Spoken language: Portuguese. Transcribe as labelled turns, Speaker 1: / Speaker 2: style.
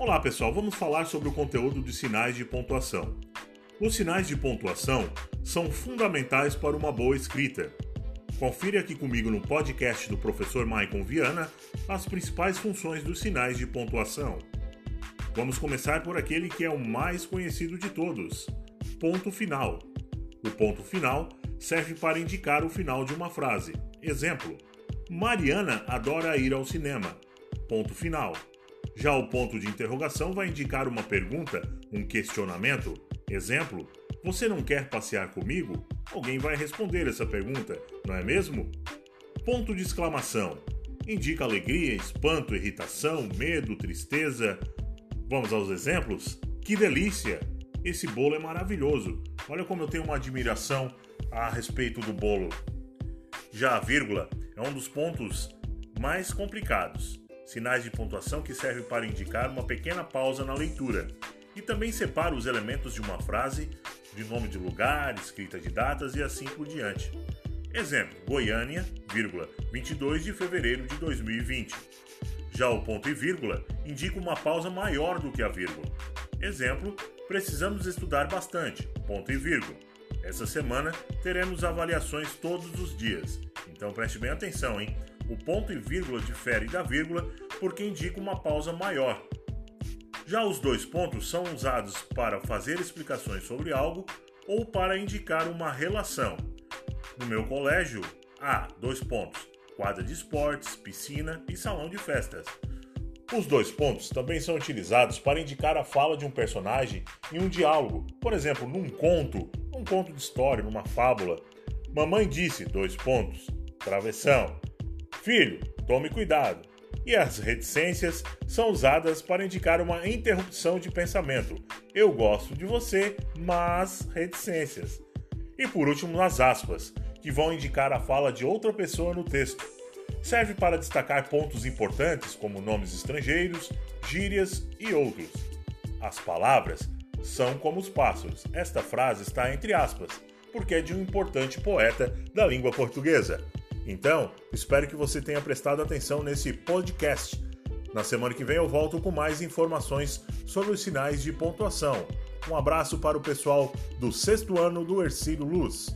Speaker 1: Olá pessoal, vamos falar sobre o conteúdo de sinais de pontuação. Os sinais de pontuação são fundamentais para uma boa escrita. Confira aqui comigo no podcast do professor Maicon Viana as principais funções dos sinais de pontuação. Vamos começar por aquele que é o mais conhecido de todos: ponto final. O ponto final serve para indicar o final de uma frase. Exemplo: Mariana adora ir ao cinema. Ponto final. Já o ponto de interrogação vai indicar uma pergunta, um questionamento. Exemplo: Você não quer passear comigo? Alguém vai responder essa pergunta, não é mesmo? Ponto de exclamação indica alegria, espanto, irritação, medo, tristeza. Vamos aos exemplos? Que delícia! Esse bolo é maravilhoso. Olha como eu tenho uma admiração a respeito do bolo. Já a vírgula é um dos pontos mais complicados sinais de pontuação que servem para indicar uma pequena pausa na leitura, e também separa os elementos de uma frase de nome de lugar, escrita de datas e assim por diante. Exemplo: Goiânia, vírgula, 22 de fevereiro de 2020. Já o ponto e vírgula indica uma pausa maior do que a vírgula. Exemplo: precisamos estudar bastante. Ponto e vírgula. Essa semana teremos avaliações todos os dias. Então preste bem atenção, hein? O ponto e vírgula difere da vírgula porque indica uma pausa maior. Já os dois pontos são usados para fazer explicações sobre algo ou para indicar uma relação. No meu colégio, há dois pontos: quadra de esportes, piscina e salão de festas. Os dois pontos também são utilizados para indicar a fala de um personagem em um diálogo, por exemplo, num conto, um conto de história, numa fábula. Mamãe disse: dois pontos, travessão. Filho, tome cuidado. E as reticências são usadas para indicar uma interrupção de pensamento. Eu gosto de você, mas reticências. E por último, as aspas, que vão indicar a fala de outra pessoa no texto. Serve para destacar pontos importantes como nomes estrangeiros, gírias e outros. As palavras são como os pássaros. Esta frase está entre aspas, porque é de um importante poeta da língua portuguesa. Então, espero que você tenha prestado atenção nesse podcast. Na semana que vem eu volto com mais informações sobre os sinais de pontuação. Um abraço para o pessoal do sexto ano do Ercílio Luz.